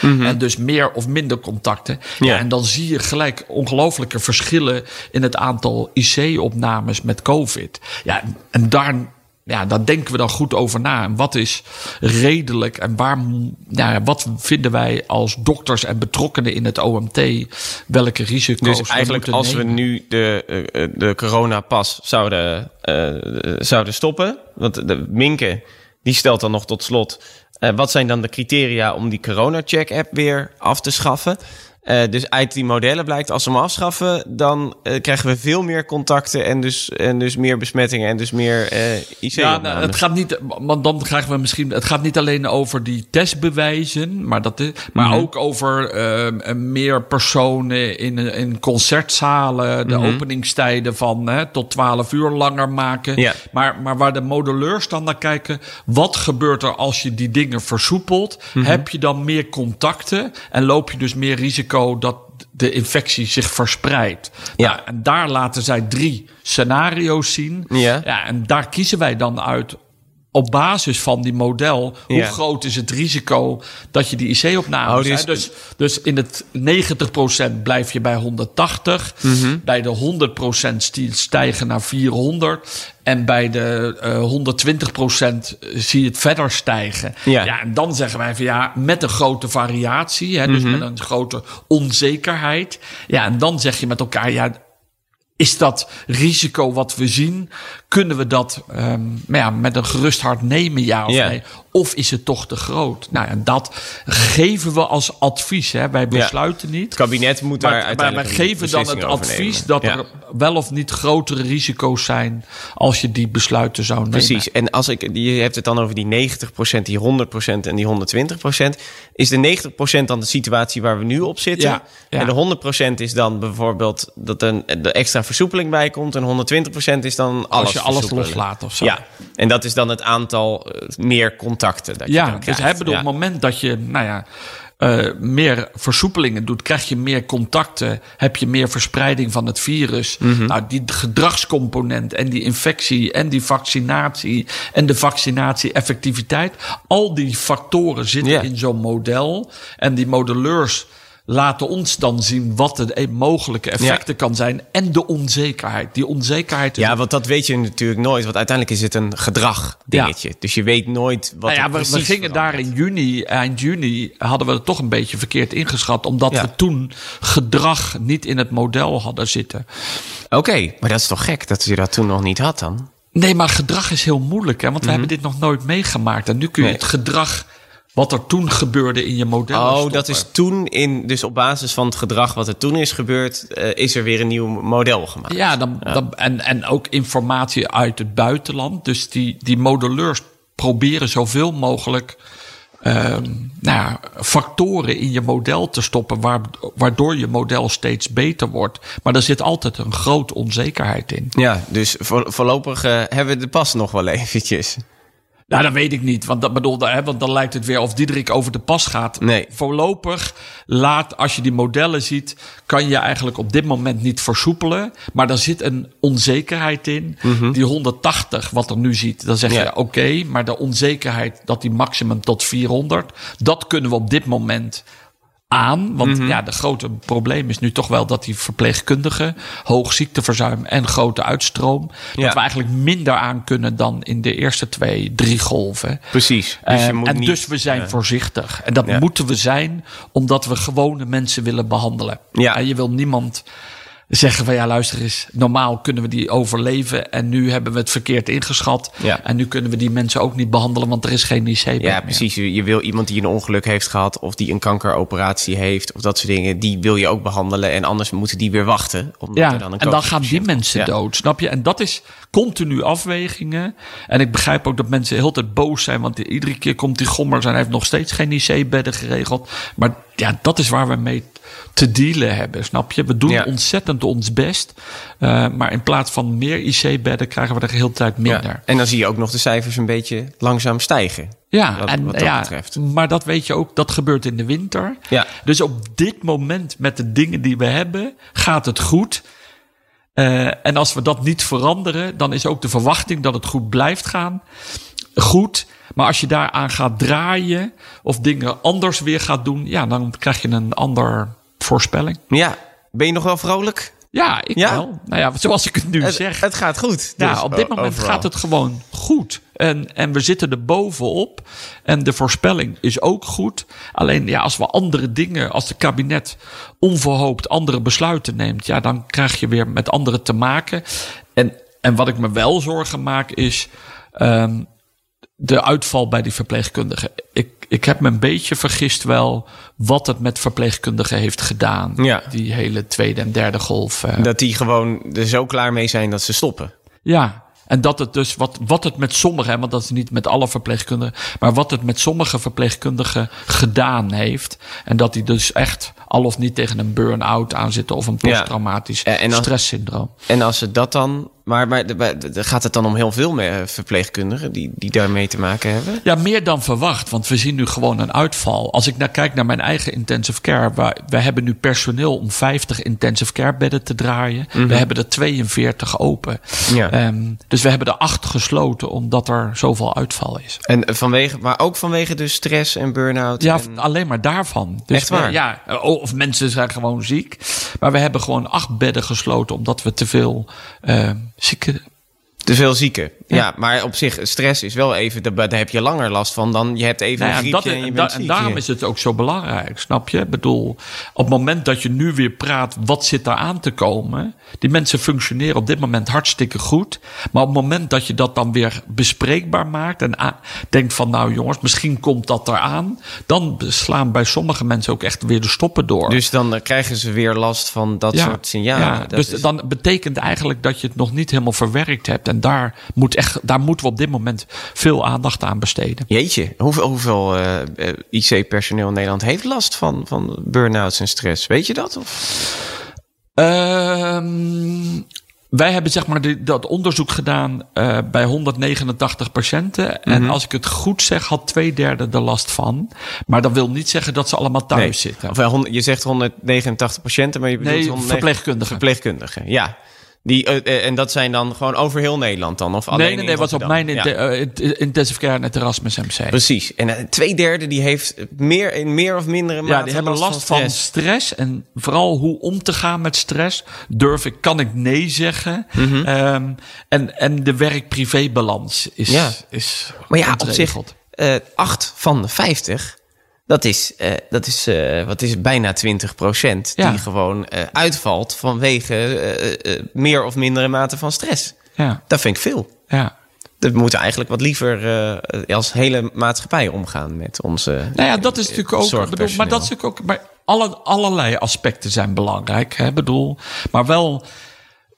120%. En dus meer of minder contacten. Ja. Ja. en dan zie je gelijk ongelooflijke verschillen in het aantal IC-opnames met COVID. Ja, en daar, ja, daar denken we dan goed over na. En wat is redelijk en waar, ja, wat vinden wij als dokters en betrokkenen in het OMT, welke risico's Dus eigenlijk als we nu de, eh, eh, de coronapas zouden, eh, zouden stoppen... want de Minke die stelt dan nog tot slot... wat zijn dan de criteria om die corona-check-app weer af te schaffen... Eh, dus uit die modellen blijkt, als we hem afschaffen, dan eh, krijgen we veel meer contacten en dus, en dus meer besmettingen en dus meer eh ic Ja, nou, het gaat niet, want dan krijgen we misschien. Het gaat niet alleen over die testbewijzen, maar, dat is, maar Mhm. ook over meer personen in, in concertzalen, de openingstijden van hè, tot 12 uur langer maken. Ja. Maar, maar waar de modelleurs dan naar kijken, wat gebeurt er als je die dingen versoepelt? Mhm. Heb je dan meer contacten en loop je dus meer risico dat de infectie zich verspreidt? Ja. Nou, en daar laten zij drie scenario's zien. Ja. Ja, en daar kiezen wij dan uit op basis van die model. Hoe Ja. groot is het risico dat je die IC-opname Oh, dus- dus, dus in het 90% blijf je bij 180. Mhm. Bij de 100% sti- stijgen naar 400. En bij de eh 120% zie je het verder stijgen. Ja. en dan zeggen wij van ja, met een grote variatie. Hè, dus Mhm. met een grote onzekerheid. Ja, en dan zeg je met elkaar, ja, is dat risico wat we zien, kunnen we dat ehm, maar ja, met een gerust hart nemen, ja of nee? Of is het toch te groot? Nou, en dat geven we als advies. Hè? Wij besluiten niet. Het kabinet moet daar Maar, wij een geven dan het advies dat Ja. er wel of niet grotere risico's zijn als je die besluiten zou nemen. Precies. En als ik, je hebt het dan over die 90%, die 100% en die 120%. Is de 90% dan de situatie waar we nu op zitten? Ja, ja. En de 100% is dan bijvoorbeeld dat er de extra versoepeling bij komt. En 120% is dan alles als je alles loslaat of zo. Ja, en dat is dan het aantal eh, meer contacten dat je Ja, dus Ja. op het moment dat je, nou ja, eh, meer versoepelingen doet, krijg je meer contacten, heb je meer verspreiding van het virus. Mhm. Nou, die gedragscomponent en die infectie en die vaccinatie en de vaccinatie-effectiviteit, al die factoren zitten in zo'n model. En die modelleurs laten ons dan zien wat de e- mogelijke effecten kan zijn. En de onzekerheid. Die onzekerheid Ja, want dat weet je natuurlijk nooit. Want uiteindelijk is het een gedrag dingetje. Dus je weet nooit wat nou ja, we, gingen daar in juni, eind juni, hadden we het toch een beetje verkeerd ingeschat. Omdat Ja. we toen gedrag niet in het model hadden zitten. Oké, maar dat is toch gek dat je dat toen nog niet had dan? Nee, maar gedrag is heel moeilijk, hè? Want we hebben dit nog nooit meegemaakt. En nu kun je Mhm. Nee. het gedrag, wat er toen gebeurde in je model. Oh, dat is toen in, dus op basis van het gedrag wat er toen is gebeurd, eh, is er weer een nieuw model gemaakt. Ja, dan, Dan, en, en ook informatie uit het buitenland. Dus die, die modelleurs proberen zoveel mogelijk ehm, nou factoren in je model te stoppen, waar, waardoor je model steeds beter wordt. Maar daar zit altijd een grote onzekerheid in. Ja, dus voor, voorlopig eh, hebben we de pas nog wel eventjes. Nou, dat weet ik niet. Want, dat bedoelde, hè, want dan lijkt het weer of Diederik over de pas gaat. Nee. Voorlopig laat, als je die modellen ziet, kan je eigenlijk op dit moment niet versoepelen. Maar daar zit een onzekerheid in. Die 180, wat er nu ziet, dan zeg Ja. je oké. maar de onzekerheid dat die maximum tot 400, dat kunnen we op dit moment aan. Want Mhm. ja, de grote probleem is nu toch wel dat die verpleegkundigen hoog ziekteverzuim en grote uitstroom, Ja. dat we eigenlijk minder aan kunnen dan in de eerste twee, drie golven. Precies. Dus je moet en niet, dus we zijn voorzichtig. En dat Ja. moeten we zijn omdat we gewone mensen willen behandelen. Ja. En je wil niemand zeggen van ja, luister eens, normaal kunnen we die overleven. En nu hebben we het verkeerd ingeschat. Ja. En nu kunnen we die mensen ook niet behandelen, want er is geen IC-bed Ja, meer. precies. Je wil iemand die een ongeluk heeft gehad of die een kankeroperatie heeft of dat soort dingen, die wil je ook behandelen en anders moeten die weer wachten. Omdat Ja, er dan een en dan gaan die mensen. Ja. dood, snap je? En dat is continu afwegingen. En ik begrijp ook dat mensen heel tijd boos zijn, want iedere keer komt die gommers en hij heeft nog steeds geen IC-bedden geregeld. Maar ja, dat is waar we mee te dealen hebben, snap je? We doen Ja. ontzettend ons best, eh, maar in plaats van meer IC-bedden krijgen we er de hele tijd minder. Ja. En dan zie je ook nog de cijfers een beetje langzaam stijgen. Ja, Wat- en, wat dat ja betreft. maar dat weet je ook, dat gebeurt in de winter. Ja. Dus op dit moment met de dingen die we hebben, gaat het goed. Eh, en als we dat niet veranderen, dan is ook de verwachting dat het goed blijft gaan. Goed. Maar als je daaraan gaat draaien of dingen anders weer gaat doen, ja, dan krijg je een ander voorspelling. Ja, ben je nog wel vrolijk? Ja, ik Ja? wel. Nou ja, zoals ik het nu Het, zeg. het gaat goed. Ja, dus op dit moment overal. gaat het gewoon goed. En, en we zitten er bovenop. En de voorspelling is ook goed. Alleen ja, als we andere dingen, als de kabinet onverhoopt andere besluiten neemt, ja, dan krijg je weer met anderen te maken. En, en wat ik me wel zorgen maak is. ehm, de uitval bij die verpleegkundigen. Ik, ik heb me een beetje vergist wel wat het met verpleegkundigen heeft gedaan. Ja. Die hele tweede en derde golf. eh. Dat die gewoon er zo klaar mee zijn dat ze stoppen. Ja, en dat het dus, wat, wat het met sommigen, want dat is niet met alle verpleegkundigen, maar wat het met sommige verpleegkundigen gedaan heeft. En dat die dus echt al of niet tegen een burn-out aan zitten of een posttraumatisch En- en als- stresssyndroom. En als ze dat dan. Maar, maar de- de- de- gaat het dan om heel veel meer verpleegkundigen die, die daarmee te maken hebben? Ja, meer dan verwacht, want we zien nu gewoon een uitval. Als ik naar kijk naar mijn eigen intensive care, waar, we hebben nu personeel om 50 intensive care bedden te draaien. We hebben er 42 open. Mhm. Ja. Ehm, dus we hebben er acht gesloten omdat er zoveel uitval is. En vanwege, maar ook vanwege dus stress en burn-out. Ja, en- alleen maar daarvan. Dus Echt waar? we- ja, of mensen zijn gewoon ziek. Maar we hebben gewoon acht bedden gesloten omdat we te veel eh, zieken. Te veel zieken. Ja. Ja. maar op zich, stress is wel even, daar, heb je langer last van dan je hebt even Nou ja, een en, dat, en je en, bent da- en daarom is het ook zo belangrijk, snap je? Ik bedoel, op het moment dat je nu weer praat, wat zit daar aan te komen? Die mensen functioneren op dit moment hartstikke goed. Maar op het moment dat je dat dan weer bespreekbaar maakt en denkt van, nou jongens, misschien komt dat eraan. Dan slaan bij sommige mensen ook echt weer de stoppen door. Dus dan krijgen ze weer last van dat soort signalen. Dat dus is- dan betekent eigenlijk dat je het nog niet helemaal verwerkt hebt. En daar, moet echt, daar moeten we op dit moment veel aandacht aan besteden. Jeetje, hoeveel, hoeveel eh, eh, IC-personeel in Nederland heeft last van, van burn-outs en stress? Weet je dat? Of? Ehm, wij hebben zeg maar dat onderzoek gedaan eh, bij 189 patiënten. En Mhm. als ik het goed zeg, had twee derde er last van. Maar dat wil niet zeggen dat ze allemaal thuis zitten. Of, je zegt 189 patiënten, maar je bedoelt Nee, 109 verpleegkundigen. Verpleegkundigen, ja. Die, eh, eh, en dat zijn dan gewoon over heel Nederland dan? Of alleen nee, nee, nee, was op mijn Ja. eh, int- intensive care net Erasmus MC. Precies. En eh, twee derde die heeft meer, in meer of mindere mate Ja, die hebben last van stress. stress. En vooral hoe om te gaan met stress. Durf ik, kan ik nee zeggen? Mhm. Ehm, en, en de werk-privé-balans is, Ja. is Maar ja, op zich, 8 van de 50, dat is, eh, dat is, eh, wat is bijna 20 procent... Ja. die gewoon eh, uitvalt vanwege meer of mindere mate van stress. Ja, Dat vind ik veel. ja. We moeten eigenlijk wat liever als hele maatschappij omgaan met onze. Nou ja, dat is natuurlijk ook. Bedoel, maar dat is natuurlijk ook. Maar alle, allerlei aspecten zijn belangrijk. Hè, bedoel, maar wel.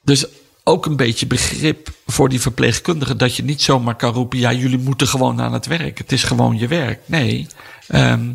Dus ook een beetje begrip voor die verpleegkundigen. Dat je niet zomaar kan roepen. Ja, jullie moeten gewoon aan het werk. Het is gewoon je werk. Nee. Ehm,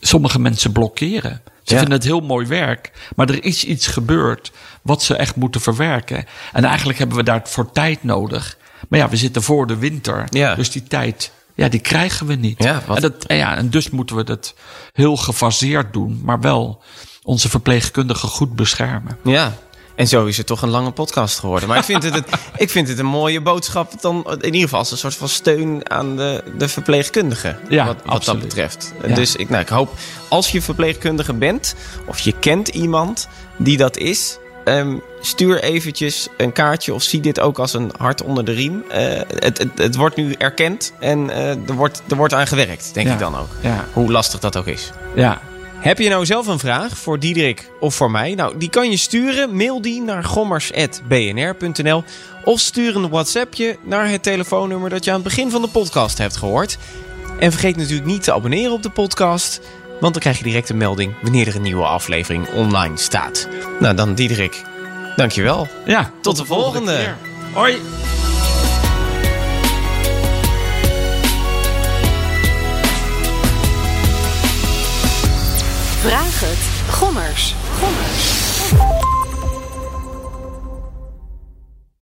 sommige mensen blokkeren. Ze Ja. vinden het heel mooi werk. Maar er is iets gebeurd. wat ze echt moeten verwerken. En eigenlijk hebben we daarvoor tijd nodig. Maar ja, we zitten voor de winter. Ja. Dus die tijd. Ja, die krijgen we niet. Ja, wat- en, dat, en ja, en dus moeten we dat heel gefaseerd doen, maar wel onze verpleegkundigen goed beschermen. Ja. En zo is het toch een lange podcast geworden. Maar ik vind het, het, ik vind het een mooie boodschap. Dan, in ieder geval als een soort van steun aan de, de verpleegkundigen. Ja, wat, dat betreft. Ja. Dus ik, nou, ik hoop als je verpleegkundige bent. of je kent iemand die dat is. ehm, stuur eventjes een kaartje of zie dit ook als een hart onder de riem. Eh, het, het, het wordt nu erkend en eh, er, wordt, er wordt aan gewerkt, denk Ja. ik dan ook. Ja, Hoe lastig dat ook is. ja. Heb je nou zelf een vraag voor Diederik of voor mij? Nou, die kan je sturen. Mail die naar gommers.bnr.nl of stuur een WhatsAppje naar het telefoonnummer dat je aan het begin van de podcast hebt gehoord. En vergeet natuurlijk niet te abonneren op de podcast, want dan krijg je direct een melding wanneer er een nieuwe aflevering online staat. Nou, dan Diederik, dankjewel. ja. Tot de volgende. Hoi. Vraag het. Gommers. Gommers.